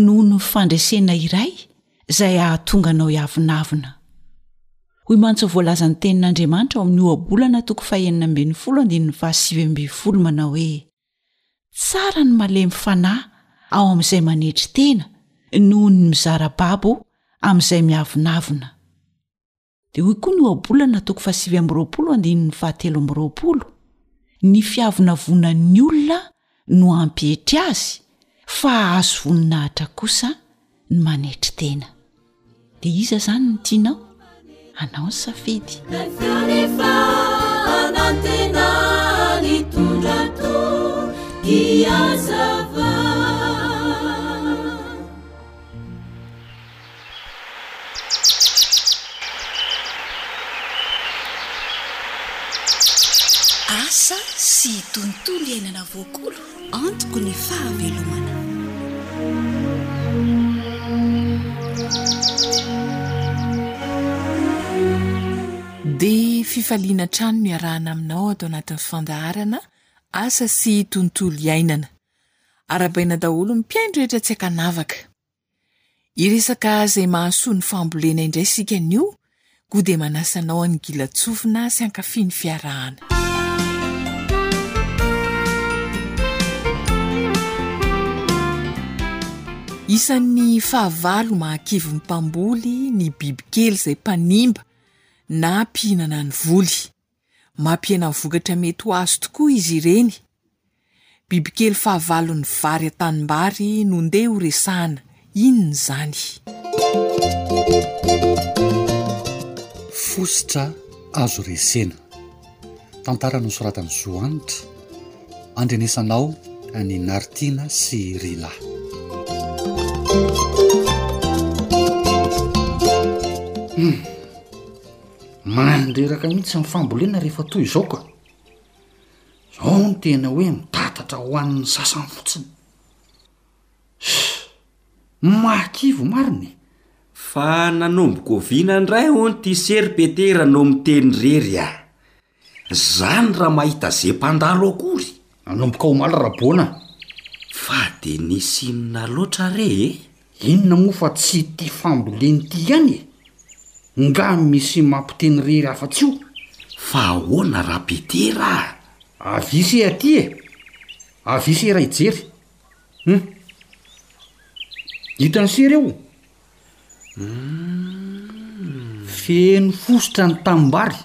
noho ny fandresena iray izay hahatonga anao hiavonavona. Hoy mantsy ny voalazan'ny Tenin'Andriamanitra ao amin'ny Ohabolana toko fahenina ambin'ny folo andininy fahasivy ambin'ny folo manao hoe, Tsara ny malemy fanahy ao amin'izay manetry tena noho ny mizara babo amin'izay miavonavona. Dia hoy koa ny ohabolana toko fahasivy amby roapolo andininy fahatelo amby roapolo, Ny fiavonavonan'ny olona no hampietry azy, fa hahazo voninahitra kosa ny manetry tena. Dia iza izany no tianao? Anao ny safidy. Asa sy tontolo iainana voakolo antoko ny fahavelomana. Dia fifaliana hatrany miarahana aminao ato anatin'ny fandaharana Asa sy tontolo iainana. Arabaina daholo ny mpihaino rehetra tsy ankanavaka. Hiresaka izay mahasoa ny fambolena indray isika anio koa dia manasa anao hanigilan-tsofina sy hankafy ny fiarahana. Isan'ny fahavalo mahakivy ny mpamboly ny bibikely izay mpanimba na mpihinana ny voly. Mampihena ny vokatra mety ho azo tokoa izy ireny. Bibikely fahavalon'ny vary an-tanimbary no ndeha ho resahana. Inona izany? Fositra azo resena. Tantara nosoratan'i Zo Hanitra, andrenesanao an'i Nartina sy i Rila. Humm. Mandreraka mihitsy ny fambolena rehefa toy izao ka! Zao no tena hoe mitatatra ho an'ny sasany fotsiny. Mahakivy marina e! Fa nanomboka oviana indray hono ity Sary Petera no miteny irery a! Zany raha mahita ze mpandalo akory. Manomboka omaly Rabona a! Fa de nisy inona loatra re e? Inona moa fa tsy ity fambolena ity ihany e? Nga misy mampiteny rery hafa tsy io? Fa ahoana ra Petera a! Avia se aty e! Avia se iray hijery! Hum! Hitany se reo! Feno fositra ny tanimbary.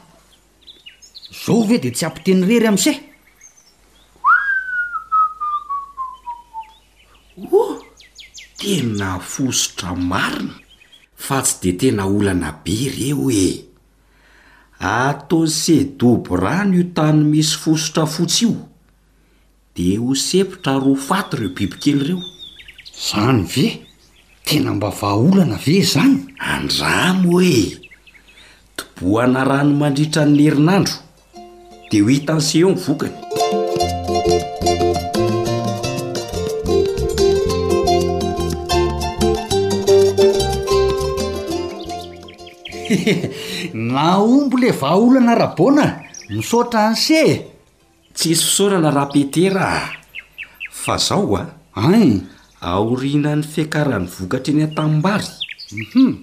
Zao ve de tsy ampiteny rery amse? Oh! Tena fositra marina fa tsy de tena olana be reo e! Atose dobo rano io tany misy fositra fotsy io. Dia ho sempotra ary ho faty ireo bibikely ireo. Izany ve? Tena mba vahaolana ve izany? Andramo hoe tobohana rano mandritra ny herinandro, dia ho hitan'se eo ny vokany. Nahomby le vahaolana Rabona, misaotra an'se e! Tsy hisy fisaorana raha Petera a! Fa zao a! An! Aorianan'ny fiakaran'ny vokatra eny an-tanimbary. Hum!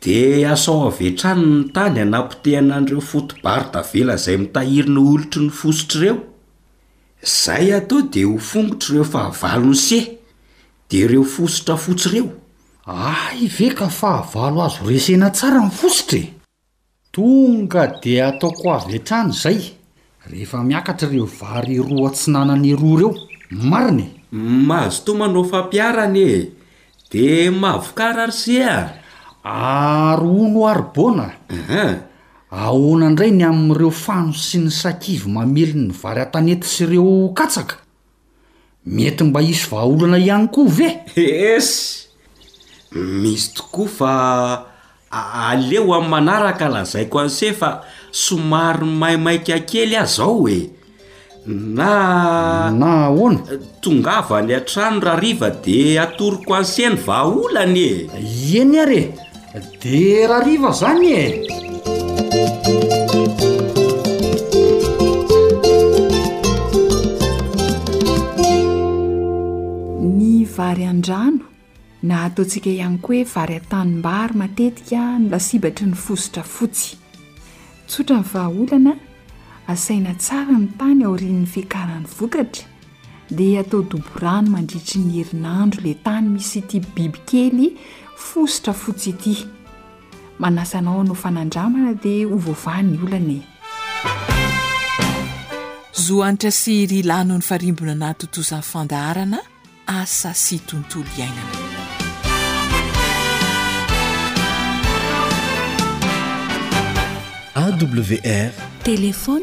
Dia asao avy hatrany ny tany hanapotehana an'ireo foto-bary tavela izay mitahiry ny olotry ny fositry ireo. Izay atao dia ho fongotry ireo fahavalo ny se, dia ireo fositra fotsy ireo. Hay ve ka fahavalo azo resena tsara ny fositra e! Tonga dia ataoko avy hatrany izay rehefa miakatra ireo vary roa atsinanana iroa ireo. Marina e! Mazotoa manao fampiharana e! Dia mahavokarà ry se a! Ary hono ary Bona a! Ahoana indray ny amin'ireo fano sy ny sakivy mamely ny vary an-tanety sy ireo katsaka? Mety mba hisy vahaolana ihany koa ve? Yes! Misy tokoa fa aleo amin'ny manaraka lazaiko anse fa somary maimaika kely aho zao e! Na. Na ahoana? Tongava any an-trano rariva dia atoroko anse ny vahaolana e! Eny ary e! Dia rariva zany e! vary an-drano na ataontsika ihany koa hoe vary an-tanimbary matetika no lasibatry ny fositra fotsy. Tsotra ny vahaolana, asaina tsara ny tany aorian'ny fiakaran'ny vokatra. dia atao dobo rano mandritry ny herinandro ilay tany misy ity bibikely fositra fotsy ity. Manasa anao hanao fanandramana dia ho voavaha ny olana e. Zo hanitra sy ry lanon'ny farimbona nahatontosa ny fandaharana Asa sy tontolo iainana. AWR Téléphone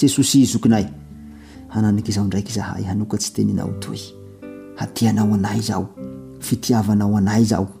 Jesosy zokinay, hananaka izao ndraiky izahay hanoka tsy teninao toy. Hatianao anay izao, fitiavanao anay izao.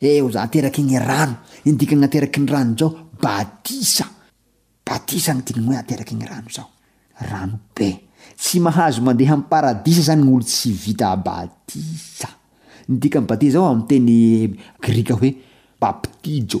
Eo zany ateraky ny rano. Iny dikany ateraky ny rano zao batisa. Batisa ny dikany hoe ateraky ny rano zao. Rano be. Tsy mahazo mandeha amin'ny paradisa zany ny olo tsy vita batisa. Ny dikany batisa zao amin'ny teny grika hoe baptijo.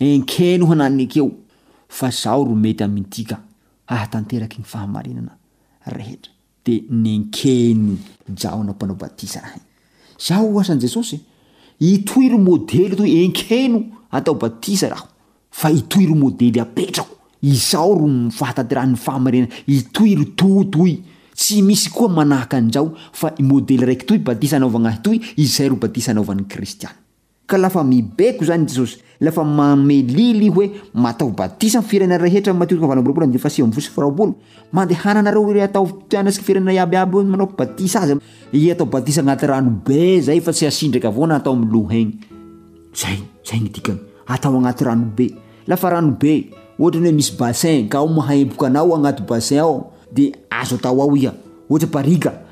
Enkeno hananiny ekeo fa zaho ro mety amin'ity ka, hahatanteraky ny fahamarinana rehetra. Dia nenken'i Jaona Mpanao Batisa raha iny. Zaho ho asan'i Jesosy e! Itoy ry modely itoy, enkeno atao batisa raho, fa itoy ry modely apetrako, izao ro fahatanterahan'ny fahamarinana, itoy ry toa toy, tsy misy koa manahaka an'izao, fa i modely raiko itoy, batisa anaovagna ahy itoy, izay ro batisa anaovan'ny kristiana. Ka lafa mibeko zany Jesosy, lafa mamelily hoe mataho batisa ny firenena rehetra am Matio toko fahavalo amby roapolo andininy fahasivy ambin'ny folo sy fararoapolo, mandehana anareo ireha tao mpianatry ny firenena iaby aby eo manao batisa azy, i atao batisa agnaty rano be zay fa tsy asindraka avao na atao miloha egny, zay, zay ny dikany, atao agnaty rano be, lafa rano be ohatrany hoe misy bassin ka ao mahaempoka anao agnaty bassin ao de azo atao ao iha, ohatry barrique.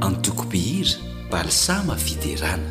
Antoko mpihira, Balsama Fiderana.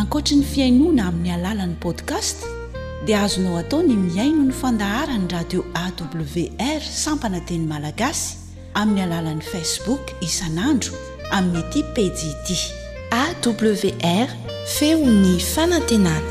Ankoatry ny fihainoana amin'ny alalan'ny podcast dia azonao atao ny mihaino ny fandaharan'ny radio awr sampana teny malagasy amin'ny alalan'ny facebook isan'andro amin'ity pejy ity. AWR, feon'ny fanantenana.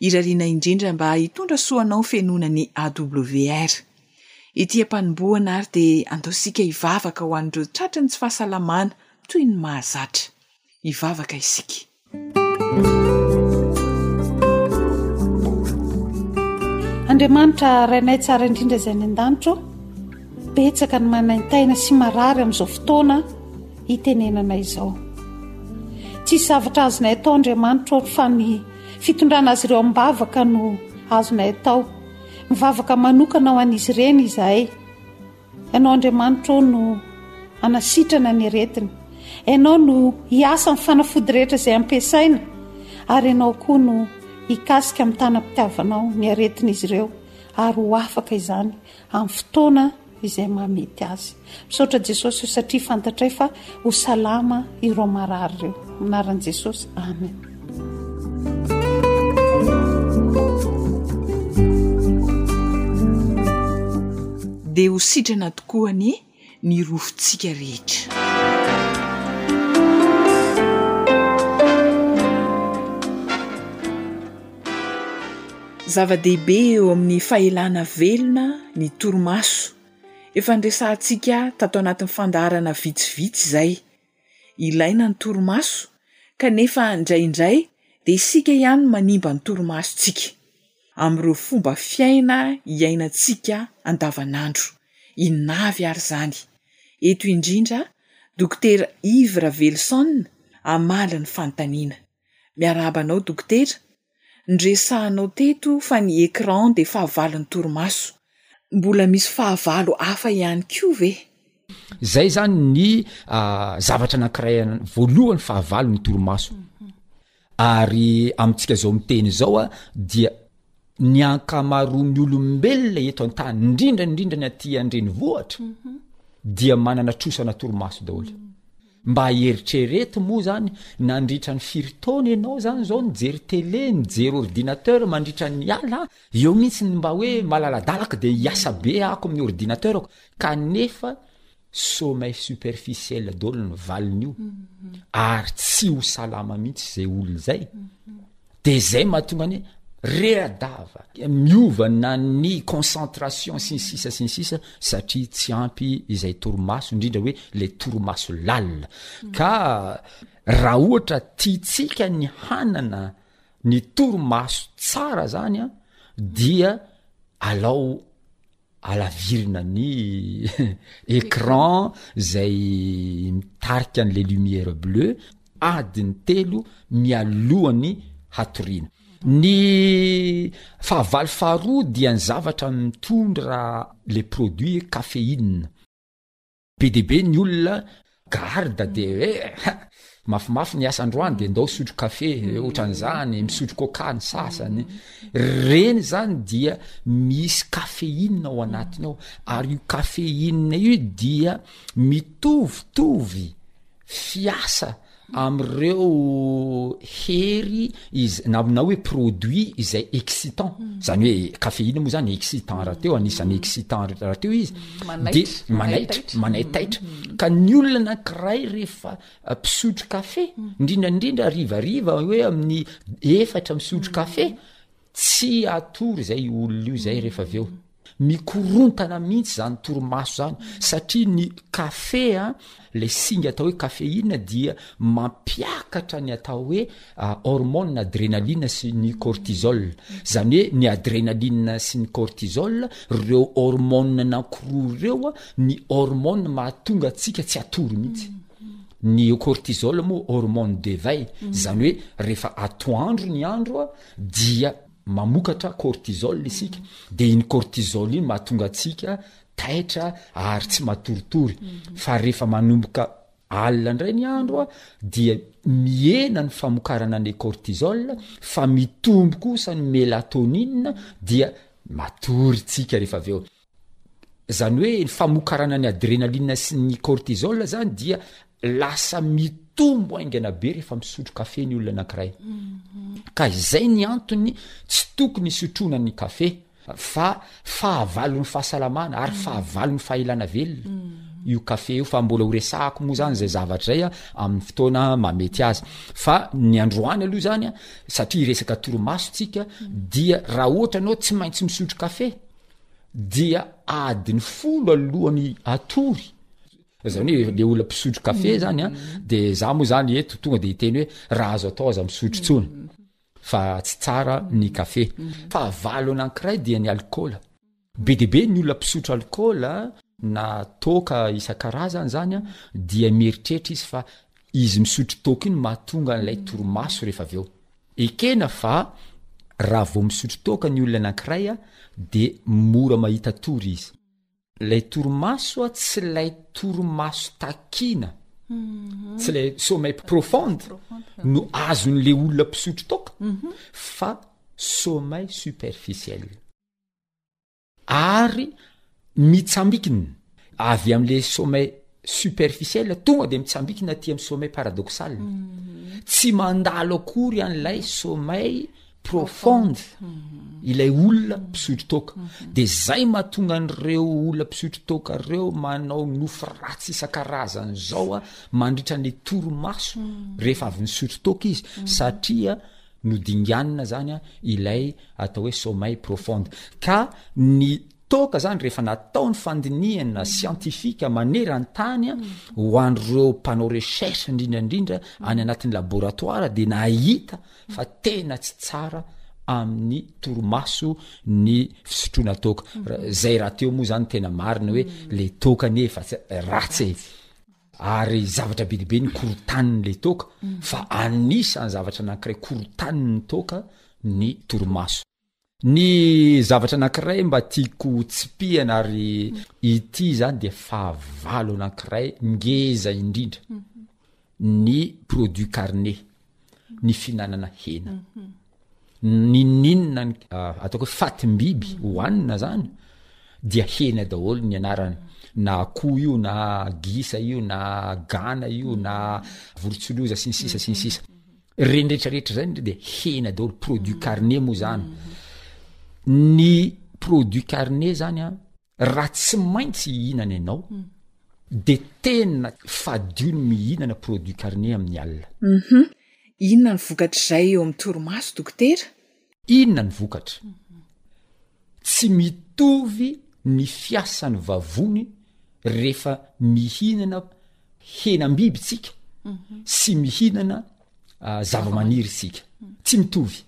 Irariana indrindra mba hitondra soa anao fenoina ny AWR. Ety am-panombohana ary dia andao isika hivavaka ho an'ireo tratry ny tsy fahasalamana toy ny mahazatra. Hivavaka isika. Andriamanitra Rainay tsara indrindra izay any an-danitra ô, betsaka ny manaintaina sy marary amin'izao fotoana, hitenenana izao. Tsisy zavatra azonay atao Andriamanitra or fa ny fitondrana azy ireo am-bavaka no azonay atao. Mivavaka manokana ho an'izy ireny izahay. Ianao Andriamanitra ô no hanasitrana ny aretiny. Ianao no hiasa amin'ny fanafody rehetra izay ampiasaina ary ianao koa no hikasika amin'ny tanam-pitiavanao ny aretin'izy ireo ary ho afaka izany amin'ny fotoana izay mahamety azy. Misaotra Jesosy o satria fantatray fa ho salama ireo marary ireo. Anaran'i Jesosy. Amen. Dia ho sitrana tokoa anie ny rofintsika rehetra. Zava-dehibe eo amin'ny fahelana velona ny torimaso. Efa niresahantsika tato anatin'ny fandaharana vitsivitsy izay. Ilaina ny torimaso, kanefa indraindray dia isika ihany no manimba ny torimasontsika, amin'ireo fomba fiaina iainantsika andavanandro. Inona avy ary izany? Eto indrindra, Dokotera Yves Raveloson hamaly ny fanontaniana. Miarahaba anao Dokotera, noresahanao teto fa ny écran dia fahavalon'ny torimaso. Mbola misy fahavalo hafa ihany koa ve? Izay izany ny zavatra anankiray voalohany fahavalon'ny torimaso. Ary amintsika izao miteny izao dia ny ankamaroan'ny olombelona eto an-tany, indrindra indrindra ny aty an-drenivohitra dia manana trosana torimaso daholo. Mba eritrereto moa zany nandritra ny firy taona enao zany zao nijery tele, nijery ordinateur mandritra ny ala, eo mintsy ny mba hoe malaladalaka dia hiasa be ako amin'ny ordinateurako kanefa sommeil superficiel daholo ny valin'io ary tsy ho salama mintsy zay olona zay. de zay mahatonga ny hoe readava miova na ny concentration sy ny sisa sy ny sisa satria tsy ampy izay torimaso indrindra hoe le torimaso lalina ka raha ohatra tiatsika ny hanana ny torimaso tsara zany a dia alao alavirina ny écran izay mitarika an'ilay lumière bleue adiny telo mialohan'ny hatoriana. Ny fahavalo faharoa dia ny zavatra mitondra le produit caféine. Be dia be ny olona garde de eh! mafimafy ny asa androany dia ndao sotro kafe otran'izany, misotro coca ny sasany. Ireny izany dia misy caféine ao anatiny ao ary io caféine io dia mitovitovy fiasa amin'ireo hery iz- na na hoe produit izay excitant zany hoe caféine moa zany excitant rahateo anisan'ny excitant ra- rahateo izy de Manaitra, manaitra manaitaitra. manaitaitra ka ny olona anankiray rehefa a, mpisotro kafe indrindra indrindra harivariva hoe amin'ny efatra misotro kafe Tsy atoro izay olona io izay rehefa avy eo. Mikorontana mihitsy izany torimaso izany satria ny kafe a, ilay singa atao hoe kafeina dia mampiakatra ny atao hoe hormone adrenaline sy ny cortisol. Izany hoe ny adrenaline sy ny cortisol, ireo hormone anankiroa ireo a, ny hormone mahatonga antsika tsy hatory mihitsy. Ny cortisol moa hormone d'eveil, izany hoe rehefa atoandro ny andro a, dia mamokatra cortisol isika dia iny cortisol iny mahatonga antsika taitra ary tsy matoritory mhm. fa rehefa manomboka alina indray ny andro a dia mihena ny famokarana ny cortisol fa mitombo kosa ny melatonina dia matory tsika rehefa avy eo Zany hoe ny famokarana ny adrénaline sy ny cortisol zany dia lasa mitombo haingana be rehefa misotro kafe ny olona anankiray. Ka izay ny antony tsy tokony hisotroana ny kafe fa fahavalon'ny fahasalamana ary fahavalon'ny fahelana velona io kafe io fa mbola horesahako moa zany zay zavatra zay amin'ny fotoana mamety azy. Fa ny androany aloha zany satria hiresaka torimaso tsika dia raha ohatra anao tsy maintsy misotro kafe dia adiny folo alohany atory zany hoe le olona mpisotro kafe mm. zany a ah, de za moa zany eto tonga de hiteny hoe raha azo atao aza misotro mm. tsony fa tsy tsara ny kafe mm. fa avalo anankiray dia ny alkoola be de be ny olona mpisotro alkoola na toka isan-karazany zany a dia mieritreritra izy fa izy misotro toka iny mahatonga an'ilay toromaso rehefa avy eo Ekena fa raha vao misotro toaka ny olona anankiray dia mora mahita tory izy. Ilay torimaso tsy ilay torimaso takiana, tsy ilay sommeil profond no azon'ilay olona mpisotro toaka fa sommeil superficiel. ary mitsambikina avy amle sommet superficiel tonga de mitsambikina aty am sommet paradoxal mhm. tsy mandalo akory an'lay sommeil profonde mhm. ilay olona mpisotro toaka mhm. de zay mahatonga an'reo olona mpisotro toaka reo manao nofo ratsy isan-karazany zao a mandritra ny toromaso rehefa avy ny sotro toaka izy satria nodinganina zany ilay atao hoe sommeil profond ka ny toaka zany rehefa natao ny fandinihana siantifika manerantany a ho an'ireo mpanao recherche indrindraindrindra any anatin'ny laboratoire dia nahita fa tena tsy tsara amin'ny toromaso ny fisotroana toaka zay rahateo moa zany tena marina hoe le toaka nefa ratsy e Ary zavatra be dia be ny korontanin'ilay toaka, fa anisan'ny zavatra anankiray korontanin'ny toaka ny torimaso. Ny zavatra anankiray mba tiako ho tsipihana ary ity izany dia fahavalo anankiray ngeza indrindra ny produits carnés. ny fihinanana hena ninoninona ny ah, ataoko hoe fatim-biby hohanina zany dia hena daholo ny anarany na akoho io na gisa io na gana io na vorotsiloza sy ny sisa sy ny sisa reny rehetrarehetra zany de hena daholo produit carne moa zany ny produit carne zany a Raha tsy maintsy hihinana ianao dia tena fadio ny mihinana produits carnés amin'ny alina. Uhum. Inona ny vokatr'izay eo amin'ny torimaso, dokotera? Inona ny vokatra? Tsy mitovy ny fiasan'ny vavony rehefa mihinana henam-biby isika sy mihinana zavamaniry isika. Tsy mitovy.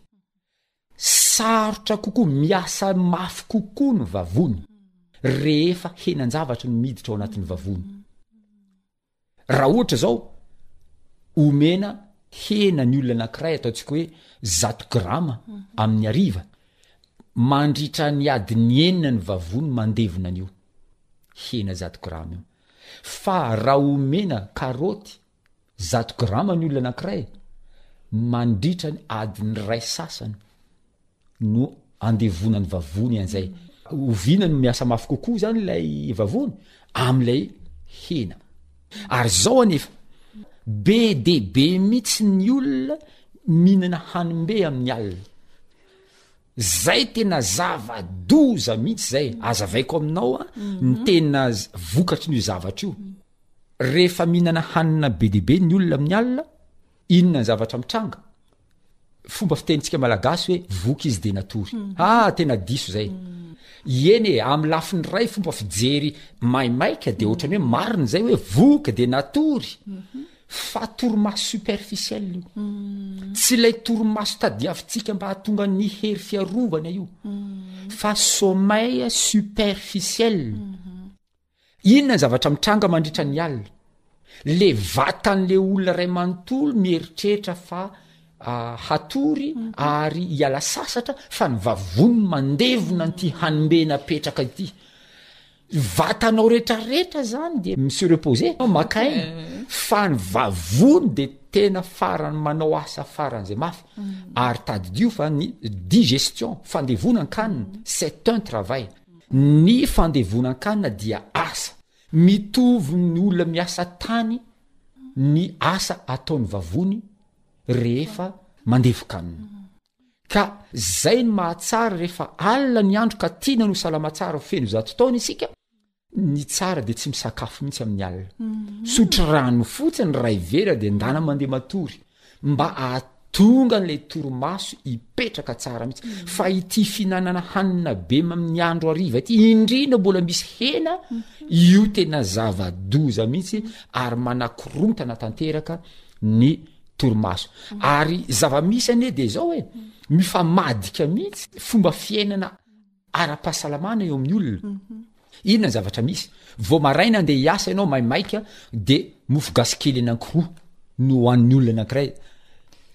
Sarotra kokoa, miasa mafy kokoa ny vavony rehefa henan-javatra no miditra ao anatin'ny vavony. Raha ohatra izao, omena hena ny olona anankiray ataontsika hoe zato grama amin'ny hariva, mandritra ny adiny enina ny vavony mandevona an'io hena zato grama io. Fa raha omena karaoty Zato grama ny olona anankiray mandritra ny adiny iray sasany no andevonany vavony an'izay. Oviana no miasa mafy kokoa izany ilay vavony? Amin'ilay hena. Ary izao anefa, be dia be mihitsy ny olona mihinana hanim-be amin'ny alina. Zay tena zava doza mihitsy zay, azavaiko aminao a, ny tena vokatry n'io zavatra io, rehefa mihinana hanina be dia be ny olona amin'ny alina, inona ny zavatra mitranga? fomba fitenintsika malagasy hoe voky izy dia natory, ah tena diso zay, ieny e, amin'ny lafiny iray fomba fijery maimaika dia ohatrany hoe marina zay hoe voky dia natory, Fa torimaso superficiel io. Tsy ilay torimaso tadiavintsika mba hahatonga ny hery fiarovana io. Fa sommeil superficiel. Inona ny zavatra mitranga mandritra ny alina? Le vatan'le olona iray manontolo mieritreritra fa ah, hatory mhm. ary hiala sasatra fa ny vavoniny mandevona an'ity hanimbena apetraka ity. ny vatanao retraretra zany de mse repose makain fa ny vavony de tena farany manao asa faran'zay mafy mm. ary tadidio fa ny digestion fandevona nkanina mm. cet un travail ny fandevona nkanina dia asa mitovy ny olona miasa tany ny asa ataon'ny vavony rehefa mandevokanina mm. Ka zay no mahatsara rehefa alina ny andro ka tiana ny ho salama tsara ho feno zato taona isika, ny tsara dia tsy misakafo mihitsy amin'ny alina. Misotro rano fotsiny iray vera dia endana mandeha matory mba ahatonga an'ilay torimaso hipetraka tsara mihitsy. Fa ity fihinanana hanina be amin'ny andro hariva ity, indrindra mbola misy hena, io tena zava-doza mihitsy ary manakorontana tanteraka ny torimaso ary zava-misy anie de zao e mifamadika mihitsy fomba fiainana ara-pahasalamana eo amin'ny olona mhm. inona ny zavatra misy vo maraina andeha hiasa ianao maimaika de mofo gasy kely anankiroa no hoan'ny olona anankiray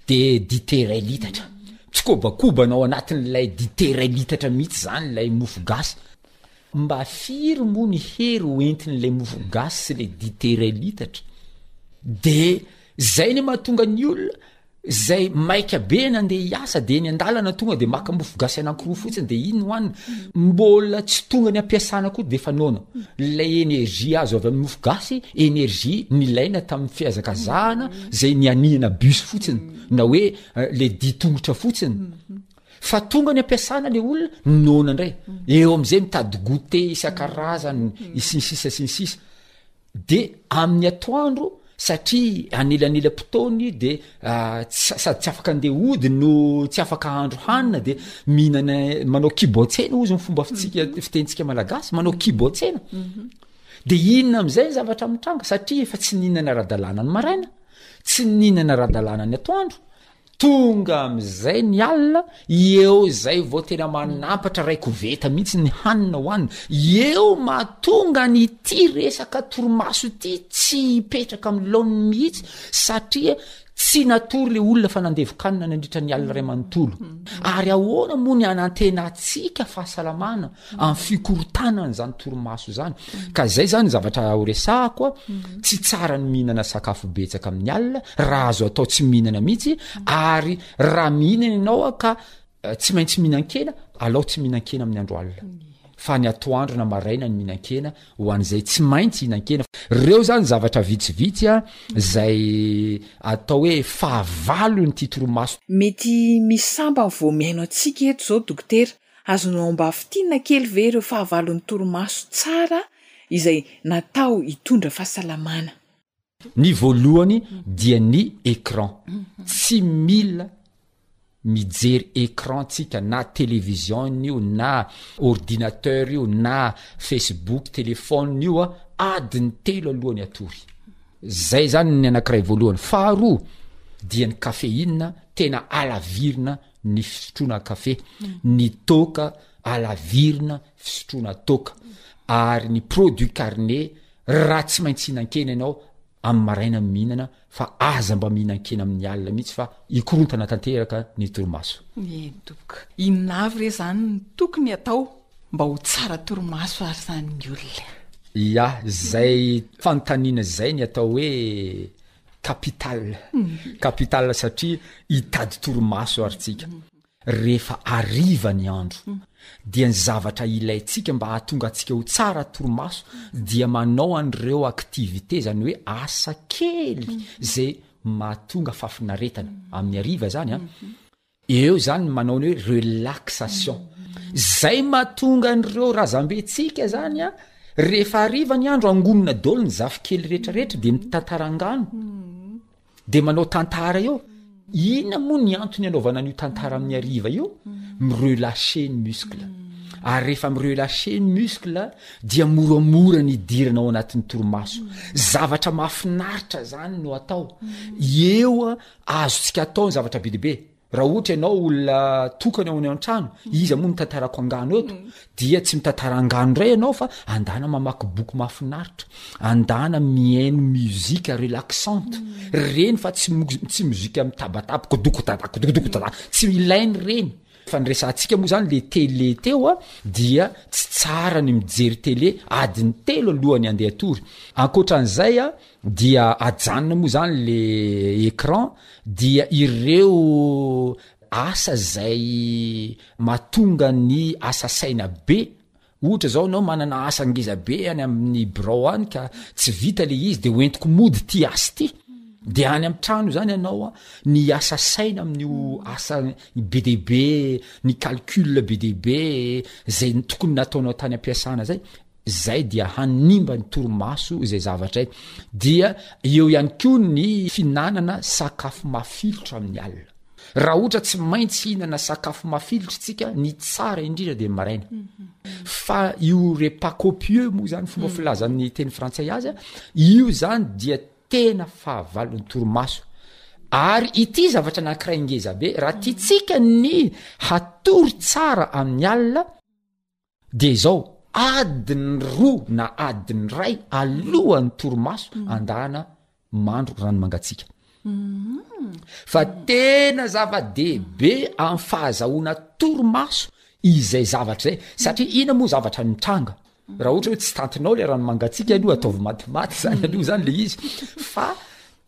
de diteray litatra tsy kobakobanao anatin'ilay diteray litatra mihitsy zany lay mofo gasy mba firy moa ny hery hoentin'lay mofo gasy sy le diteray litatra de Zay ny mahatonga ny olona zay maika be nandeha hiasa de eny an-dalana tonga de maka mofo gasy anankiroa fotsiny de iny hoanina, mbola tsy tonga ny ampiasana koa defa noana. Ilay energie azo avy amin'ny mofo gasy, energie nilaina tamin'ny fihazakazahana zay nihanihana bus fotsiny na hoe le dia tongotra fotsiny, fa tonga ny ampiasana le olona noana ndray, eo amizay mitady goûter isan-karazany sy ny sisa sy ny sisa. Dia amin'ny atoandro, satria anelanelam-potoany dia sady tsy afaka andeha hody no tsy afaka ahandro hanina dia mihinana manao kibo an-tsena ozy ny fomba fitsika mhm. fitentsika malagasy manao mhm. kibo an-tsena mhm. de inona am'izay ny zavatra mitranga satria efa tsy nihinana ara-dalàna ny maraina tsy nihinana ara-dalàna ny atoandro Tonga amin'izay ny alina, eo izay vao tena manampatra iray koveta mihitsy ny hanina hohanina. Eo mahatonga an'ity resaka torimaso ity tsy hipetraka amin'ny laoniny mihitsy satria tsy natory ilay olona fa nandevo-kanina nandritra ny alina iray manontolo. Ary ahoana moa ny hanantenantsika fahasalamana Amin'ny fikorontanana izany torimaso izany. Ka izay izany ny zavatra horesahako a, tsy tsara ny mihinana sakafo betsaka amin'ny alina, raha azo atao tsy mihinana mihitsy, ary raha mihinana ianao a ka tsy maintsy mihinan-kena, alao tsy mihinan-kena amin'ny andro alina. Fa ny atoandro na maraina ny mihinan-kena ho an'izay tsy maintsy hihinan-kena. Ireo izany zavatra vitsivitsy a, izay atao hoe fahavalon'ity torimaso. Mety misy sambany vao mihaino antsika eto izao Dokotera, Azonao ambafintinina kely ve ireo fahavalon'ny torimaso tsara izay natao hitondra fahasalamana? Ny voalohany dia ny écran. Tsy mila mijery écran tsika na télévision io na ordinateur io na facebook téléphone io adiny telo alohan'ny hatory. Zay zany ny anakiray voalohany. Faharoa dia ny caféine tena alavirina. ny fisotroana kafe, ny toaka alavirina fisotroana toaka, ary ny produit carne raha tsy maintsy hinan-kena ianao amin'ny maraina mihinana fa aza mba mihinan-kena amin'ny alina mihitsy fa hikorontana tanteraka ny torimaso. Eny tompoko. Inona avy re izany no tokony atao mba ho tsara torimaso ary izany ny olona? Ia, izay fanontaniana izay ny atao hoe. Capital. Capital satria hitady torimaso ary tsika. Rehefa hariva ny andro, dia ny zavatra ilaintsika mba hahatonga antsika ho tsara torimaso dia manao an'ireo activités, izany hoe asa kely izay mahatonga fahafinaretana amin'ny hariva izany an. Eo izany ny manao ny hoe relaxation. Zay mahatonga an'ireo razambentsika zany a, rehefa hariva ny andro angonina daholo ny zafikely rehetrarehetra dia mitantara angano. Hmm. Dia manao tantara eo. Inona moa ny antony anaovana an'io tantara amin'ny hariva io? Hmm. Mirelacher ny muscle. Hmm. Ary rehefa mirelacher ny muscle dia moramora ny hidirana ao anatin'ny torimaso. Zavatra mahafinaritra zany no atao. Eo a Azontsika atao ny zavatra be dia be. Raha ohatra ianao olona tokana ao an-trano, mhm. iza moa no tantarako angano eto, mhm. dia tsy mitantara angano indray ianao fa andana mamaky boky mahafinaritra, andana mihaino muzika relaxante, mhm. reny fa tsy tsy muzika mitabataba kodokodada kodokodada, tsy ilainy reny. Fa ny resantsika moa zany le tele teo a dia tsy tsara ny mijery tele adiny telo alohany andeha tory. Ankoatra an'izay a Dia ajanona moa zany le écran dia ireo asa zay matonga ny asa saina be, ohatra zao anao manana asa ngeza be any amin'ny birao any ka tsy vita le izy de hoentiko mody ty asa ty, de any am trano zany anao an ny hiasa saina amin'io asa be dia be ny calcul be dia be zay tokony nataonao tany am-piasana zay. izay dia hanimba ny torimaso izay zavatray dia eo ihany koa ny fihinanana sakafo mafilotra amin'ny alina raha ohatra tsy maintsy hihinana sakafo mafilotra itsika ny tsara indrindra de ny maraina fa io repas copieux moa zany fomba filazan'ny teny frantsay azy a io zany dia tena fahavalon'ny torimaso ary ity zavatra anankiray ngeza be raha tiatsika ny hatory tsara amin'ny alina dia izao, adiny roa na adiny iray alohan'ny torimaso andahana mandro rano mangatsiaka. Fa tena zava-dehibe amin'ny fahazahoana torimaso izay zavatra izay, satria inona moa zavatra mitranga? Raha ohatra hoe tsy tantinao ilay rano mangatsiaka aloha ataovy matimaty izany aloha izany ilay izy, fa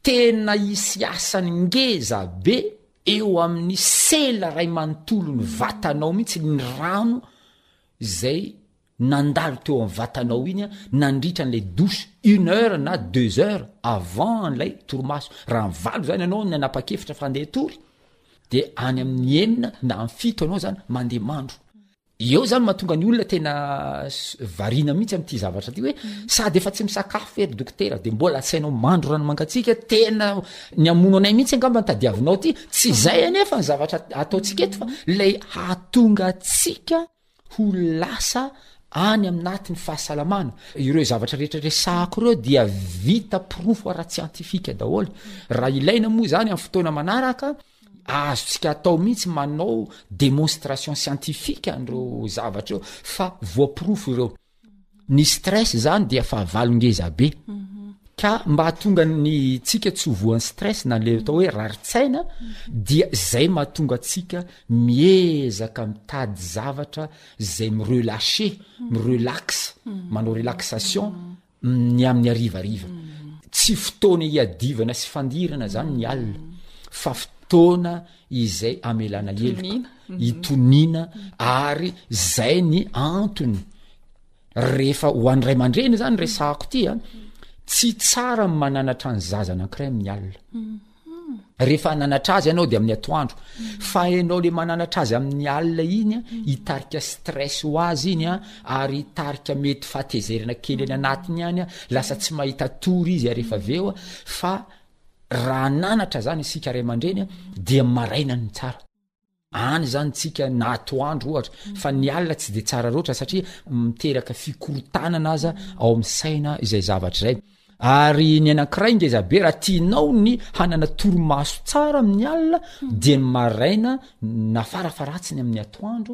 tena hisy asany ngeza be Eo amin'ny sela ray manontolon'ny vatanao mihitsy ny rano izay nandalo teo amin'ny vatanao iny nandritra an'ilay douche une heure na deux heures avant an'ilay torimaso. Raha ny valo izany ianao no nanapa-kevitra fa handeha hitory dia any amin'ny enina na amin'ny fito ianao izany mandeha mandro. Eo izany mahatonga ny olona tena variana mihitsy amin'ity zavatra ty hoe sady efa tsy misakafo ery dokotera dia mbola asainao mandro rano mangatsiaka tena ny amono anay mihitsy angamba ny tadiavinao ty tsy izay anefa ny zavatra ataontsika eto fa ilay hahatonga antsika ho lasa any amin'atin'ny fahasalamana ireo zavatra rehetra resako ireo dia vita porofo ara-tsiantifika daholo raha ilaina moa izany amin'ny fotoana manaraka Azontsika atao mihitsy manao demonstration scientifique an'ireo zavatra eo fa voaporofo ireo. Ny stress zany dia fahavalo ngeza be. Ka mba hahatonga ny tsika tsy ho voan'ny stress na le atao hoe rarin-tsaina dia zay mahatonga antsika miezaka mitady zavatra zay mi-relacher, mi-relax, manao relaxation ny amin'ny harivariva tsy fotoana hiadivana sy fandirana zany ny alina fa fotoana izay amelana heloka hitoniana ary zay ny antony rehefa ho any ray aman-dreny zany resahako tya tsy tsara mananatra ny zaza anankiray amin'ny alina Rehefa hananatra azy ianao dia amin'ny atoandro. Fa ianao le mananatra azy amin'ny alina iny a, hmm. hitarika stress ho azy iny a, ary hitarika mety fahatezerana kely any anatiny any a, lasa tsy mahita tory izy ary efa veo a, fa raha nanatra zany isika ray aman-dreny a, dia maraina ny tsara. any zany tsika na atoandro ohatra fa ny alina tsy de tsara roatra satria miteraka fikorotanana aza ao am'ny saina izay zavatra zay ary ny anankiray ngezabe raha tianao ny hanana toromaso tsara amin'ny alina dia ny maraina na farafaratsiny amin'ny atoandro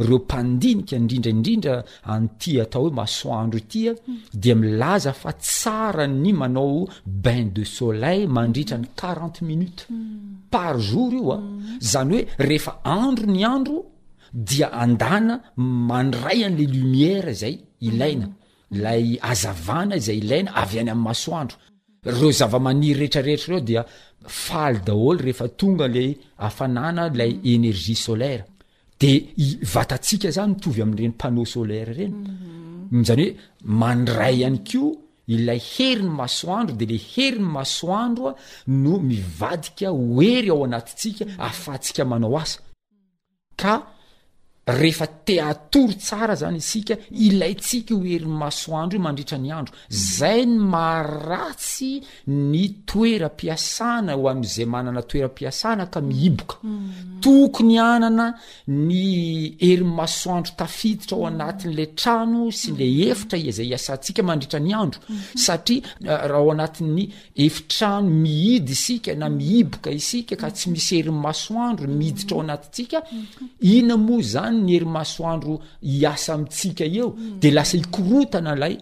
Ireo mpandinika, indrindra indrindra an'ity atao hoe masoandro ity a, dia milaza fa tsara ny manao bain de soleil mandritra ny quarante minutes par jour io a, izany hoe rehefa andro ny andro dia andana mandray an'ilay lumière izay ilaina, ilay hazavana izay ilaina avy any amin'ny masoandro. Ireo zava-maniry rehetrarehetra ireo dia faly daholo rehefa tonga ilay hafanana, ilay énergie solaire. De i vatantsika zany mitovy amin'ireny panneau solaire ireny. Mhm. Zany hoe mandray ihany koa ilay herin'ny masoandro de le herin'ny masoandro a no mivadika hoery ao anatintsika mhm. ahafahantsika manao asa. Ka rehefa te hatory tsara zany isika ilaintsika io herin'ny masoandro io mandritra ny andro Zay ny maha ratsy ny toeram-piasana ho an'izay manana toeram-piasana ka mihiboka. Tokony hanana ny herin'ny masoandro tafiditra ao anatin'ilay trano sy ilay efitra izay iasantsika mandritra ny andro satria raha ao anatin'ny efitrano mihidy isika na mihiboka isika ka tsy misy herin'ny masoandro miditra ao anatintsika, inona moa izany ny herin'ny masoandro hiasa amintsika eo? Dia lasa hikorotana ilay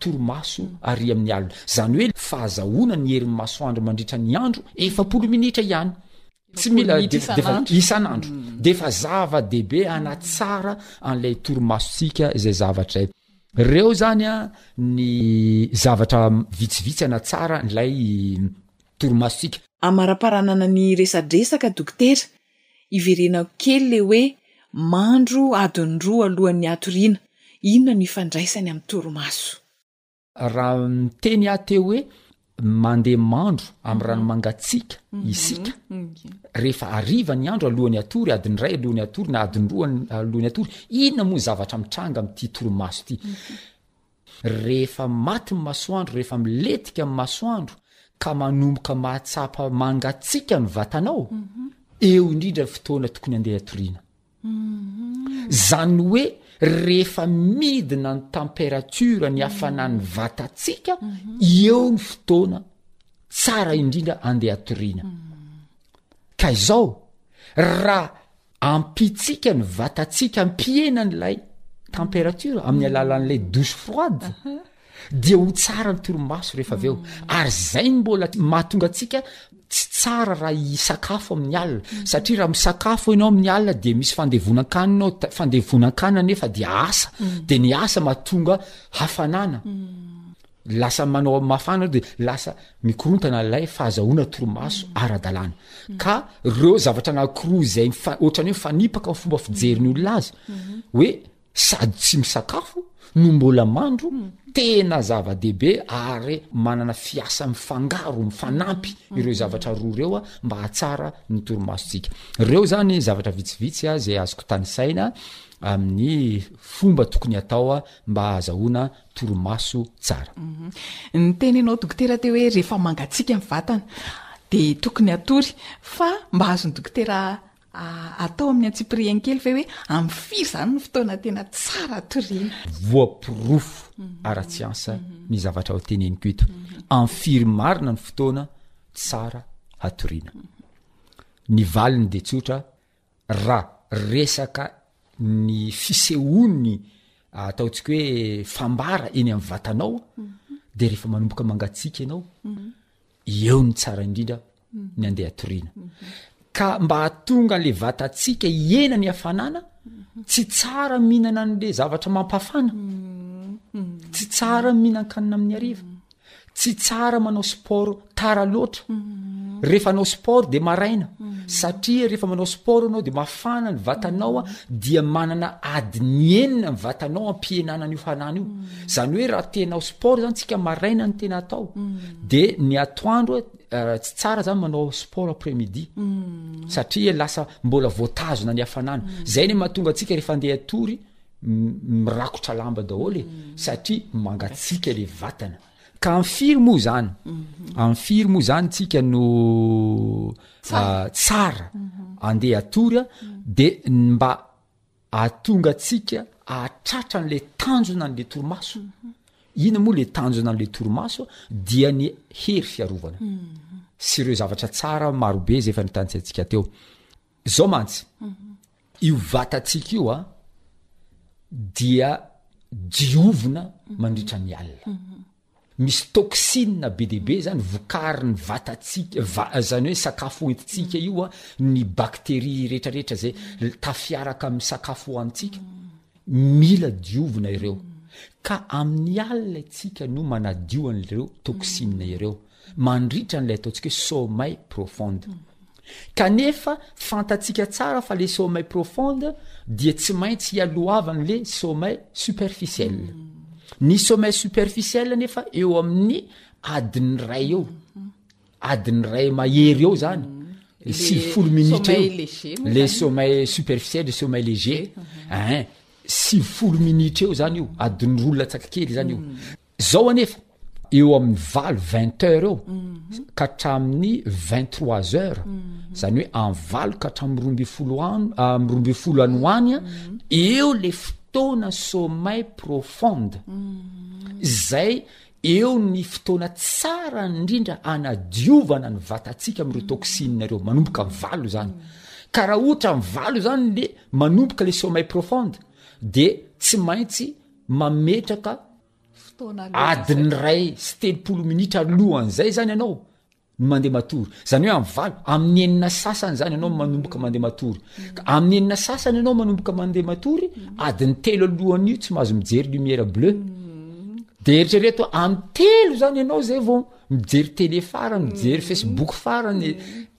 torimaso àry amin'ny alina, izany hoe fahazahoana ny herin'ny masoandro mandritra ny andro, efapolo minitra ihany, tsy mila isan'andro, dia efa zava-dehibe hanatsara an'ilay torimasontsika izay zavatra izay. Ireo izany ny zavatra vitsivitsy hanatsara ilay torimasontsika. Amaraparanana ny resadresaka, Dokotera, Iverenako kely ilay hoe mandro adiny roa alohan'ny hatoriana, inona no ifandraisany amin'ny torimaso? Raha niteny aho teo hoe mandeha mandro amin'ny rano mangatsiaka isika rehefa hariva ny andro alohan'ny hatory, adiny iray alohan'ny hatory na adiny roa alohan'ny hatory, inona moa ny zavatra mitranga amin'ity torimaso ity? Rehefa maty ny masoandro, rehefa milentika ny masoandro ka manomboka mahatsapa mangatsiaka ny vatanao, eo indrindra ny fotoana tokony handeha hatoriana. Izany hoe rehefa midina ny temperature ny hafanan'ny vatantsika, eo ny fotoana tsara indrindra andeha hatoriana. Ka izao, raha Ampitsika ny vatantsika ampihena an'ilay température amin'ny alalan'ilay douche froide dia ho tsara ny torimaso rehefa avy eo mm. ary zay ny mbola mahatonga antsika tsy tsara raha hisakafo amin'ny alina mm. satria raha misakafo ianao amin'ny alina dia misy fandevonan-kanina ao fandevonan-kanina nefa dia asa mm. dia ny asa mahatonga hafanana Lasa manao mafana eo dia lasa mikorontana ilay fahazahoana torimaso ara-dalàna. Ka ireo zavatra anankiroa izay mifa- ohatran'ny hoe mifanipaka amin'ny fomba fijerin'ny olona azy, hoe sady tsy misakafo no mbola mandro, tena zava-dehibe ary manana fiasa mifangaro, mifanampy ireo zavatra roa ireo a, mba hahatsara ny torimasontsika. Ireo izany zavatra vitsivitsy a izay azoko tanisaina amin'ny fomba tokony hatao a mba hahazahoana torimaso tsara. Ny teninao dokotera teo hoe rehefa mangatsiaka ny vatana dia tokony hatory fa mba azon'ny dokotera atao amin'ny antsipirihany kely ve hoe amin'ny firy izany ny fotoana tena tsara hatoriana? Voaporofo ara-tsiansa ny zavatra ho teneniko eto. Amin'ny firy marina ny fotoana tsara hatoriana? Ny valiny dia tsotra ra resaka ny fisehoany ataontsika hoe fambara eny amin'ny vatanao de rehefa manomboka mangatsiaka ianao eo ny tsara indrindra ny andeha atoriana ka mba hatonga an'la vatantsika hiena ny hafanana tsy tsara mihinana an'la zavatra mampafana tsy tsara mihinan-kanina amin'ny ariva Tsy tsara manao sport tara loatra. Rehefa anao sport de maraina satria rehefa manao sport anao de mafana ny vatanao dia manana adiny enina ny vatanao ampihenana an'io hanana io. Zany hoe raha te hanao sport zany tsika maraina ny tena atao de ny atoandro eh, tsy tsara zany manao sport après midi satria lasa mbola voatazona ny hafanana. Zay ny mahatonga antsika rehefa andeha hatory mirakotra lamba daholo e satria mangatsiaka le vatana ka am firy moa zany am firy moa zany tsika no ah, tsara andeha atory a de mba atonga tsika ahatratra an'le tanjona an'le torimaso ina moa le tanjona an'le torimaso dia ny hery fiarovana sy ireo zavatra tsara marobe zay efa nitantsaintsika teo Zao mantsy, io vatantsika io a, dia diovina mandritra ny alina. Misy toxine be dia be zany vokarin'ny vatantsika, va- zany hoe sakafo hoentintsika io a, ny bacterie retraretra zay l- tafiaraka amin'ny sakafo hohanintsika, mila diovina ireo. Ka amin'ny alina itsika no manadio an'ireo toxine ireo. mandritra an'ilay ataontsika hoe sommeil profond kanefa fantatsika tsara fa le sommeil profond dia tsy maintsy hialohavan'le sommeil superficiel ny sommeil superficiel nefa eo amin'ny adin'ny ray eo adin'ny ray mahery eo zany sy folo minitra le sommeil superficiel le sommeil léger en sivy folo minitra eo zany io adin'ny roa latsaka kely zany io Zao anefa, eo amin'ny valo, vingt heures, eo ka hatramin'ny vingt trois heures, zany hoe amin'ny valo ka hatramin'ny roa ambin'ny folo an- amin'ny roa ambin'ny folo any ho any a, eo le fotoana sommeil profond, zay eo ny fotoana tsara indrindra hanadiovana ny vatantsika amin'ireo toxines ireo, manomboka amin'ny valo zany, ka raha ohatra amin'ny valo zany le manomboka le sommeil profond de tsy maintsy. mametraka adiny iray sy telopolo minitra alohan'izay zany ianao ny mandeha matory zany hoe ami'ny valo amin'ny enina sasany zany ianao manomboka mandeha matory ka amin'ny enina sasany ianao manomboka mandeha matory adin'ny telo alohan'io tsy mahazo mijery lumière bleu de eritrereto amin'ny telo zany ianao zay vao mijery tele farany mijery facebook farany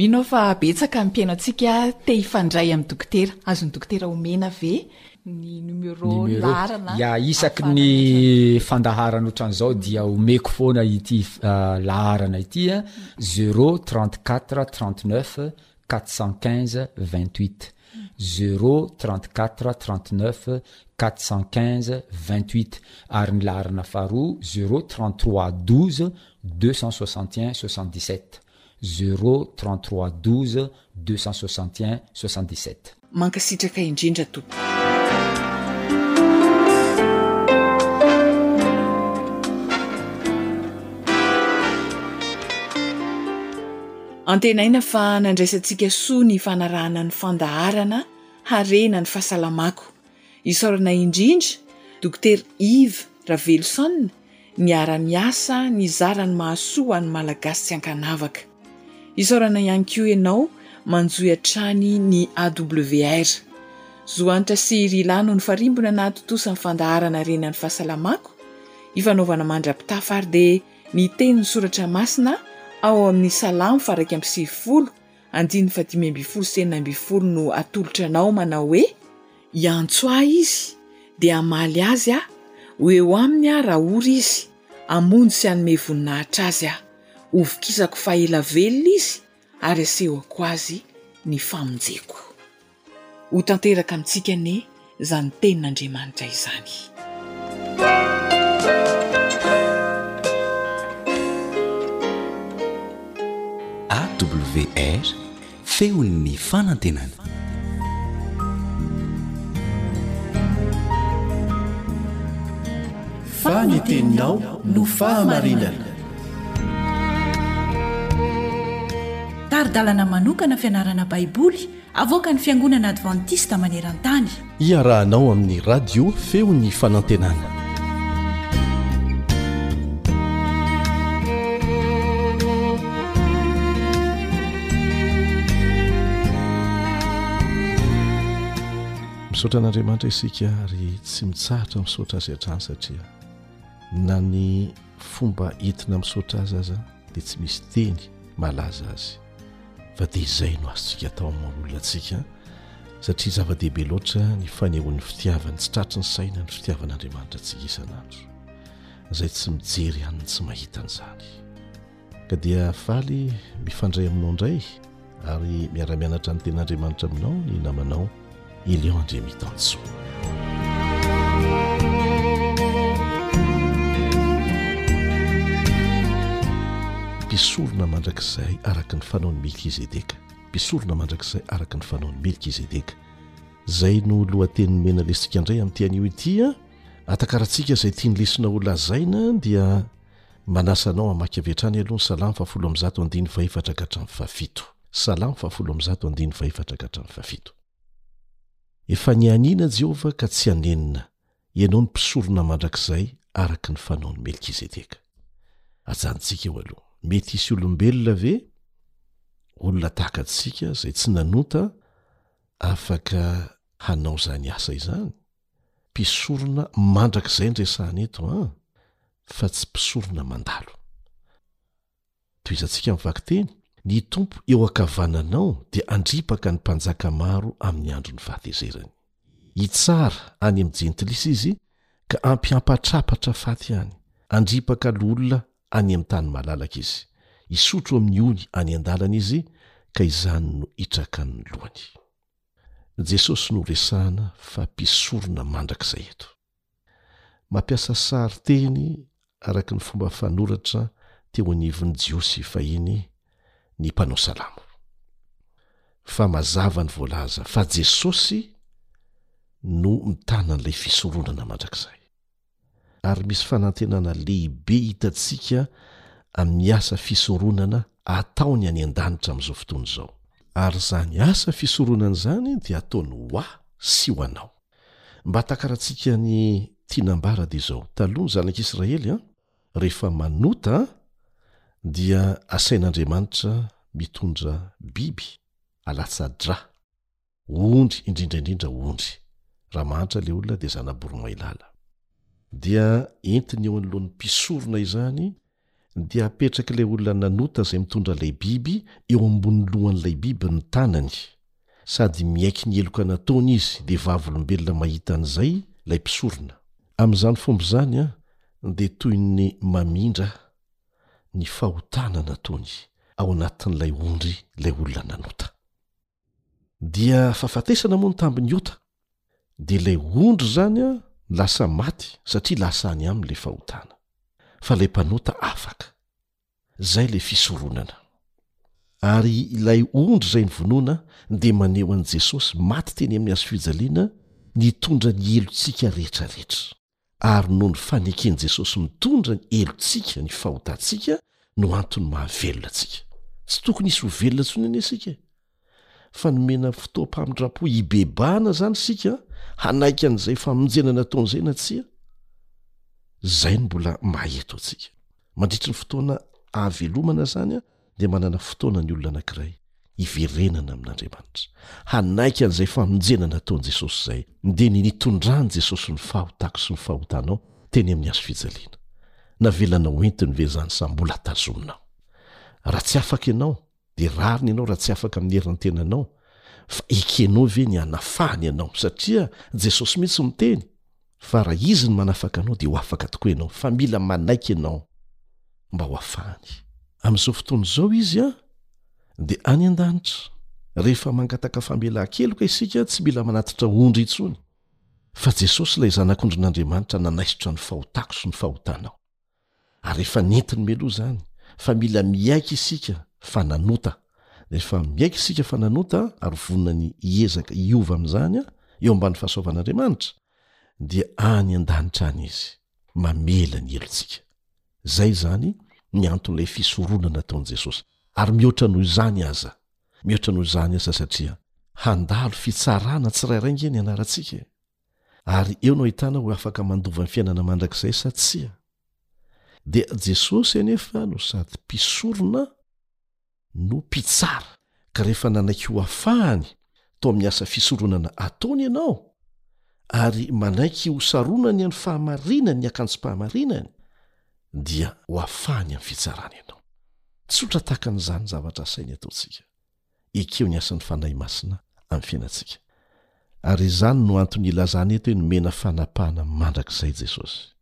Mino aho fa betsaka amin'ny mpihaino antsika te hifandray amin'ny dokotera. Azon'ny dokotera omena ve ny numéro, ny laharana? Ya, isaky ny fandaharana ohatran'izao dia omeko foana ity laharana ity, zéro trente quatre trente neuf quatre cent quinze vingt huit, zéro trente quatre trente neuf quatre cent quinze vingt huit, ary ny laharana faharoa zéro trente trois douze deux cent soixante et un soixante dix sept. zero trente trois douze deux cent soixante un soixante dix sept. Mankasitraka indrindra tompoko. Antenaina fa nandraisantsika soa ny fanarahana ny fandaharana harena ny fahasalamako. Isaorana indrindra Dokotera Yves Raveloson niara-niasa nizara ny mahasoa ho an'ny Malagasy tsy ankanavaka. Isaorana ihany koa ianao manjohy hatrany ny AWR. Zo Hanitra sy Ry Lahy no nifarimbona nahatontosa ny fandaharana Harena ny Fahasalamako, ifanaovana mandra-pitafa ary dia niteny ny soratra masina ao amin'ny Salamo faha iraika amby sivifolo Andininy fahadimy ambin'ny folo sy enina ambin'ny folo no atolotra anao manao hoe, Hiantso ahy izy, dia hamaly azy aho, ho eo aminy aho raha ory izy, hamonjy sy hanome voninahitra azy aho. Hovokisako faha ela velona izy ary asehoko azy ny famonjeko. Ho tanteraka amintsika anie izany tenin'Andriamanitra izany. AWR, Feon'ny Fanantenana. Fa ny teninao no fahamarinana. Tari-dalana manokana fianarana Baiboly Avoakan'ny Fiangonana Advantista maneran-tany. Iarahanao amin'ny Radio Feon'ny Fanantenana. Misaotra an'Andriamanitra isika ary tsy mitsahatra misaotra azy hatrany satria na ny fomba entina misaotra azy aza dia tsy misy teny malaza azy. fa dia izay no azontsika atao amin'ny maha olona antsika satria zava-dehibe loatra ny fanehoan'ny fitiavany tsy tratry ny saina ny fitiavan'Andriamanitra antsika isan'andro izay tsy mijery an'ny tsy mahita an'izany ka dia faly mifandray aminao indray ary miara-mianatra ny ten'Andriamanitra aminao ny namanao Elion Andriamitansoa. Mpisorona mandrakizay araka ny fanaon'i Melkizedeka, mpisorona mandrakizay araka ny fanaon'i Melkizedeka. Izay no lohateny nomena lesika indray amin'ity anio ity a. Atakarantsika izay tian'ny lesona ho lazaina dia manasa anao hamaky avy hatrany aloha ny Salamo fahafolo amby zato andininy fahefatra ka hatramin'ny fahafito. Salamo fahafolo amby zato andininy fahefatra ka hatramin'ny fahafito. Efa nianiana Jehovah ka tsy hanenina ianao ny mpisorona mandrakizay araka ny fanaon'i Melkizedeka. Ajanontsika eo aloha. Mety hisy olombelona ve, olona tahaka antsika izay tsy nanonta, afaka hanao izany asa izany? Mpisorona mandrakizay no resahana eto an, fa tsy mpisorona mandalo. Tohizantsika ny vakiteny, Ny Tompo eo ankavananao dia handripaka ny mpanjaka maro amin'ny andro nifahatezerany. Hitsara any amin'ny jentilisa Izy ka hampihampatrapatra faty any. Handripaka loholona any amin'ny tany malalaka Izy. Hisotro amin'ny ony any an-dalana Izy ka izany no hitrakan'ny lohany. Jesosy no resahana fa mpisorona mandrakizay eto. Mampiasa sarinteny araka ny fomba fanoratra teo anivon'ny Jiosy fahiny ny mpanao salamo. Fa mazava ny voalaza fa Jesosy no mitana an'ilay fisoronana mandrakizay. Ary misy fanantenana lehibe hitantsika amin'ny asa fisoronana ataony any an-danitra amin'izao fotoana izao. Ary izany asa fisoronana izany dia ataony ho ahy sy ho anao. Mba hatakarantsika ny tiana ambara dia izao, taloha ny zanak' Israely rehefa manota dia asain' Andriamanitra mitondra biby alatsa-dra, ondry indrindra indrindra ondry, raha mahantra ilay olona dia zana-boromailala. Dia entiny eo anoloan' ny mpisorona izany Dia apetrak'ilay olona nanota izay mitondra ilay biby eo ambony lohan'ilay biby ny tanany, sady miaiky ny heloka nataony izy, dia vavolombelona mahita an'izay ilay mpisorona. Amin'izany fomba izany dia toy ny mamindra ny fahotana nataony ao anatin'ilay ondry ilay olona nanota. Dia fahafatesana moa ny tambin'ny ota. Dia ilay ondry izany an, lasa maty satria lasa any aminy ilay fahotana. Fa ilay mpanota afaka. Izay ilay fisoronana. Ary ilay ondry izay novonoina dia maneho an'i Jesosy maty teny amin'ny hazo fijaliana nitondra ny helotsika rehetra rehetra. ary noho ny faneken'i Jesosy mitondra ny helotsika ny fahotantsika no antony mahavelona antsika. Tsy tokony hisy ho velona intsony anie isika e! Fa nomena fotoam-pamindram-po hibebahana izany isika hanaiky an'izay famonjena nataony izay na tsia? Izay no mbola maha-eto antsika. Mandritry ny fotoana ahavelomana izany dia manana fotoana ny olona anankiray hiverenana amin'Andriamanitra, hanaiky an'izay famonjena nataon'i Jesosy izay, dia ny nitondran'i Jesosy ny fahotako sy ny fahotanao teny amin'ny hazo fijaliana. Navelanao ho entiny ve izany sa mbola tazominao? Raha tsy afaka ianao, dia rariny ianao raha tsy afaka amin'ny herin'ny tenanao, fa ekenao ve ny hanafahany anao, satria Jesosy mihitsy no miteny? Fa raha Izy no manafaka anao dia ho afaka tokoa ianao, fa mila manaiky ianao mba ho afahany. Amin'izao fotoana izao Izy dia any an-danitra. Rehefa mangataka famelan-keloka isika, tsy mila manatitra ondry intsony, fa Jesosy ilay Zanak'ondrin'Andriamanitra nanaisotra ny fahotako sy ny fahotanao. ary efa nentiny meloha izany fa mila miaiky isika fa nanota rehefa miaiky isika fa nanota ary vonona ny hiezaka hiova amin'izany a eo ambany fahasoavan'andriamanitra dia any an-danitra any izy mamela ny helontsika zay izany ny anton'ilay fisorona nataon'i jesosy ary mihoatra noho izany aza mihoatra noho izany aza satria handalo fitsarana tsirairay nge ny anarantsika e. ary eo no ahitana ho afaka mandova ny fiainana mandrakizay sa tsia. Dia Jesosy anefa no sady mpisorona no mpitsara, ka rehefa nanaiky ho afahany tao amin'ny asa fisoronana ataony ianao, ary manaiky ho saronany amin'ny fahamarinany ny akanjom-pahamarinany, dia ho afahany amin'ny fitsarana ianao. Tsotra tahaka an'izany ny zavatra asainy ataontsika. ekeo ny asan'ny Fanahy Masina amin'ny fiainantsika. Ary izany no antony ilazana eto hoe nomena fanapahana mandrakizay Jesosy.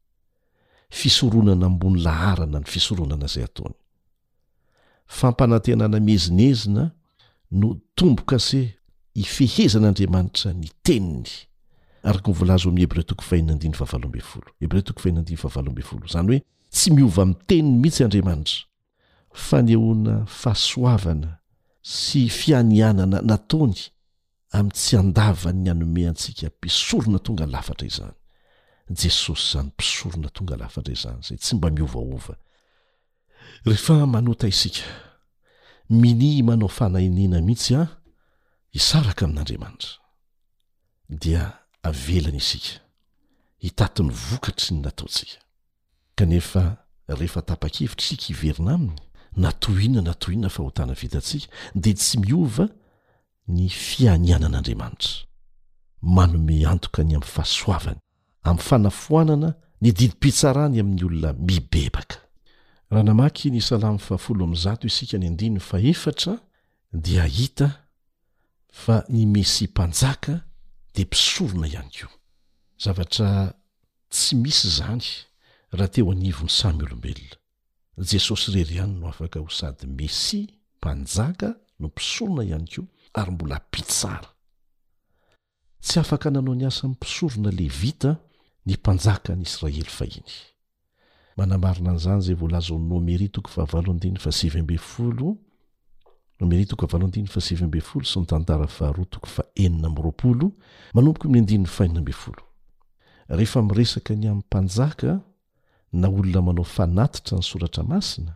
Fisoronana ambony laharana ny fisoronana izay ataony. Fampanantenana miezinezina no tombo-kase ifehezan'Andriamanitra ny Teniny, araka ny voalaza ao amin'ny Hebreo toko fahiny andininy fahavalo ambin'ny folo. Hebreo toko fahiny andininy fahavalo ambin'ny folo. Izany hoe tsy miova amin'ny Teniny mihitsy Andriamanitra. fanehoana fahasoavana sy fianianana nataony amin'ny tsy andavany ny hanome antsika mpisorona tonga lafatra izany. Jesosy izany mpisorona tonga lafatra izany izay tsy mba miovaova. Rehefa manota isika, minia manao fanahiniana mihitsy aho hisaraka amin'Andriamanitra, dia avelany isika hitaty ny vokatry ny nataontsika. Kanefa rehefa tapa-kevitra isika hiverina Aminy, na toy inona na toy inona fahotana vitantsika, dia tsy miova ny fianianan' Andriamanitra. Manome antoka ny amin'ny fahasoavany, amin'ny fanafoanana ny didim-pitsarany amin'ny olona mibebaka. Raha namaky ny Salamo fahafolo amby zato isika ny andininy fahefatra dia hahita fa ny Mesia Mpanjaka dia mpisorona ihany koa. Zavatra Tsy misy izany raha teo anivon'ny samy olombelona. Jesosy irery ihany no afaka ho sady Mesia, Mpanjaka no Mpisorona ihany koa ary mbola Mpitsara. Tsy afaka nanao ny asan'ny Mpisorona Levita ny Mpanjaka an'i Israely fahiny. Manamarina an'izany izay voalazan'i Nomery toko fahavalo andininy fahasivy ambin'ny folo rehefa miresaka ny amin'ny mpanjaka na olona manao fanatitra ny soratra masina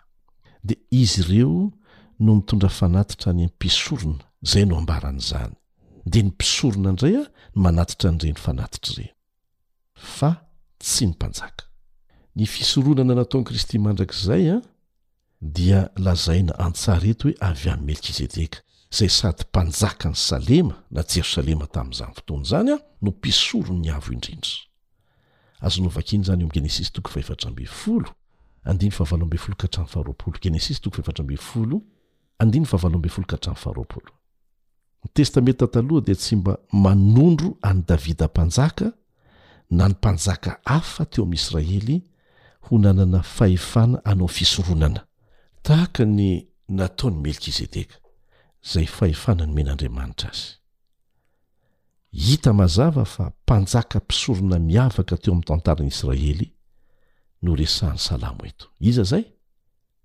dia izy ireo no mitondra fanatitra any am mpisorona zay no ambaran'izany dia ny mpisorona indray a ny manatitra an'ireny fanatitra ireny fa tsy ny mpanjaka. Ny fisoronana nataon'i Kristy mandrakizay dia lazaina an-tsary eto hoe avy amin'i Melkizedeka, izay sady mpanjakan'i Salema na Jerosalema tamin'izany fotoana izany no mpisoron'ny Avo Indrindra. Azonao vakiana izany eo amin'ny Genesisy toko fahefatra ambin'ny folo, andininy fahavalo ambin'ny folo ka hatramin'ny faharoapolo, Genesisy toko fahefatra ambin'ny folo. Andininy fahavalo ambin'ny folo ka hatramin'ny faharoapolo. Ny Testamenta Taloha dia tsy mba manondro an'i Davida Mpanjaka na ny mpanjaka hafa teo amin'i Israely ho nanana fahefana hanao fisoronana, tahaka ny nataon'i Melkizedeka, izay fahefana nomen'Andriamanitra azy. Hita mazava fa mpanjaka mpisorona miavaka teo amin'ny tantaran'i Israely no resahin'ny Salamo eto. Iza izay?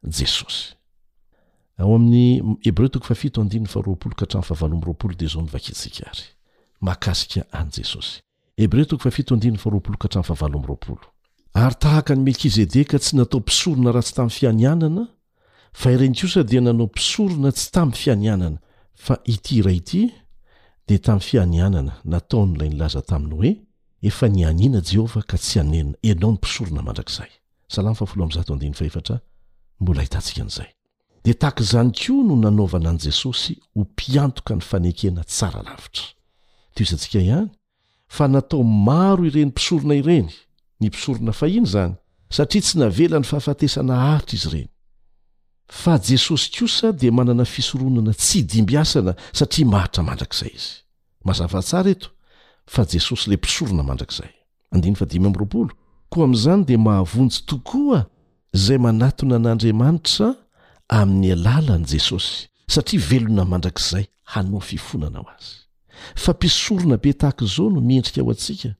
Jesosy. Ao amin'ny Hebreo toko fahafito andininy faharoapolo ka hatramin'ny fahavalo amby roapolo dia izao no vakintsika ary mahakasika an'i Jesosy. Hebreo toko fahafito andininy faharoapolo ka hatramin'ny fahavalo amby roapolo. Ary tahaka an'i Melkizedeka tsy natao mpisorona raha tsy tamin'ny fianianana, fa ireny kosa dia nanao mpisorona tsy tamin'ny fianianana, fa ity iray ity dia tamin'ny fianianana, nataon'ilay nilaza taminy hoe, Efa nianiana Jehovah ka tsy hanenina, ianao no mpisorona mandrakizay. Salamo fahafolo amby zato andininy fahefatra Mbola ahitantsika an'izay. Dia tahaka izany koa no nanaovana an'i Jesosy ho mpiantoka ny fanekena tsara lavitra. Tohizantsika ihany fa natao maro ireny mpisorona ireny, ny mpisorona fahiny izany, satria tsy navela ny fahafatesana haharitra izy ireny. Fa Jesosy kosa dia manana fisoronana tsy dimbiasana satria maharitra mandrakizay Izy. Mazava tsara eto fa Jesosy ilay mpisorona mandrakizay. andininy fadimy amby roapolo koa amin'izany dia mahavonjy tokoa izay manatona an'Andriamanitra amin'ny alalan'i Jesosy satria velona mandrakizay hanoa fifonana ho azy fa mpisorona be tahaka izao no mendrika ho antsika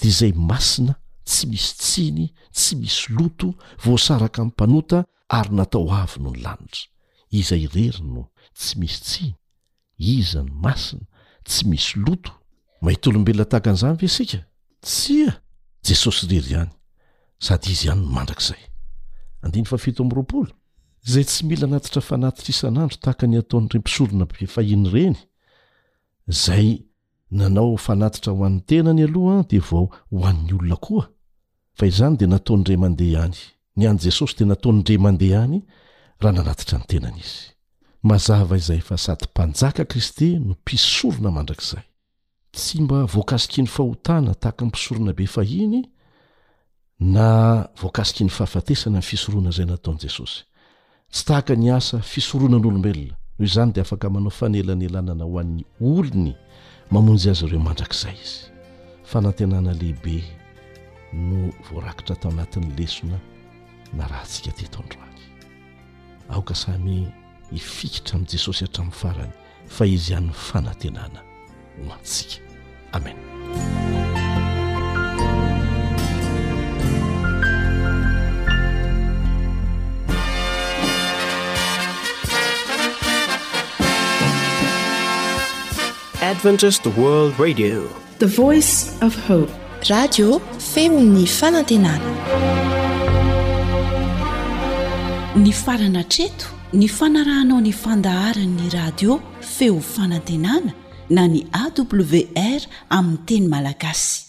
dia izay masina tsy misy tsiny tsy misy loto voasaraka amin'ny mpanota ary natao avy no ny lanitra izay irery no tsy misy tsiny Iza no masina? Tsy misy loto. Mahita olombelona tahaka an'izany ve isika? Tsia! Jesosy irery ihany, sady Izy ihany no mandrakizay. Andininy fahafito amby roapolo. Izay tsy mila anatitra fanatitra isan'andro tahaka ny ataon'ireny mpisorona be fahiny ireny, izay. Nanao fanatitra ho an'ny tenany aloha dia vao ho an'ny olona koa? Fa izany dia nataony indray mandeha ihany. Ny an'i Jesosy dia nataony indray mandeha ihany raha nanatitra ny tenany izy. Mazava izay fa sady Mpanjaka Kristy no Mpisorona mandrakizay. Tsy mba voakasikin'ny fahotana tahaka ny mpisoronabe fahiny, na voakasiky ny fahafatesana ny fisoroana izay nataon'i Jesosy. Tsy tahaka ny asa fisoronan'olombelona, noho izany dia afaka manao fanelanelanana ho an'ny olony mamonjy azy ireo mandrakizay izy. Fanantenana lehibe no voarakitra tao anatin'ny lesona narahantsika teto androany. Aoka samy hifikitra amin'i Jesosy hatramin'ny farany. fa izy ihany ny fanantenana ho antsika amen adventist world radio The voice of hope. Radio feon'ny fanantenana. Nifarana hatreto ny fanarahanao ny fandaharan'ny radio feo fanantenana na ny AWR amin'ny teny malagasy.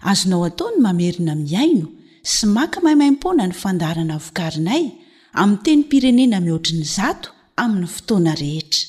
Azonao atao ny mamerina mihaino sy maka maimaimpoana ny fandaharana vokarinay amin'ny tenim-pirenena mihoatry ny zato amin'ny fotoana rehetra.